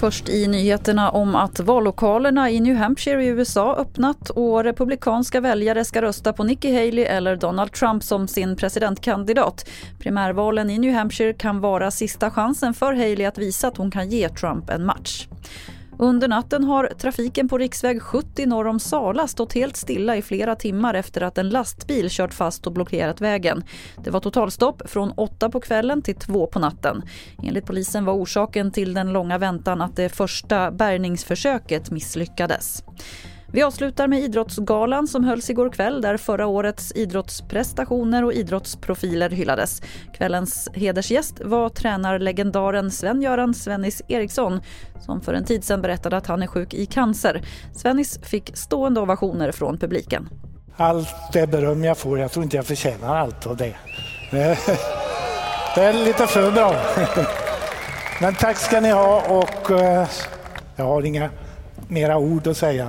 Först i nyheterna om att vallokalerna i New Hampshire i USA öppnat och republikanska väljare ska rösta på Nikki Haley eller Donald Trump som sin presidentkandidat. Primärvalen i New Hampshire kan vara sista chansen för Haley att visa att hon kan ge Trump en match. Under natten har trafiken på riksväg 70 norr om Sala stått helt stilla i flera timmar efter att en lastbil kört fast och blockerat vägen. Det var totalstopp från 8 på kvällen till 2 på natten. Enligt polisen var orsaken till den långa väntan att det första bärgningsförsöket misslyckades. Vi avslutar med Idrottsgalan som hölls igår kväll där förra årets idrottsprestationer och idrottsprofiler hyllades. Kvällens hedersgäst var tränarlegendaren Sven-Göran Svennis Eriksson som för en tid sedan berättade att han är sjuk i cancer. Svennis fick stående ovationer från publiken. Allt det beröm jag får, jag tror inte jag förtjänar allt av det. Det är lite för bra. Men tack ska ni ha och eh, jag har inga mera ord att säga.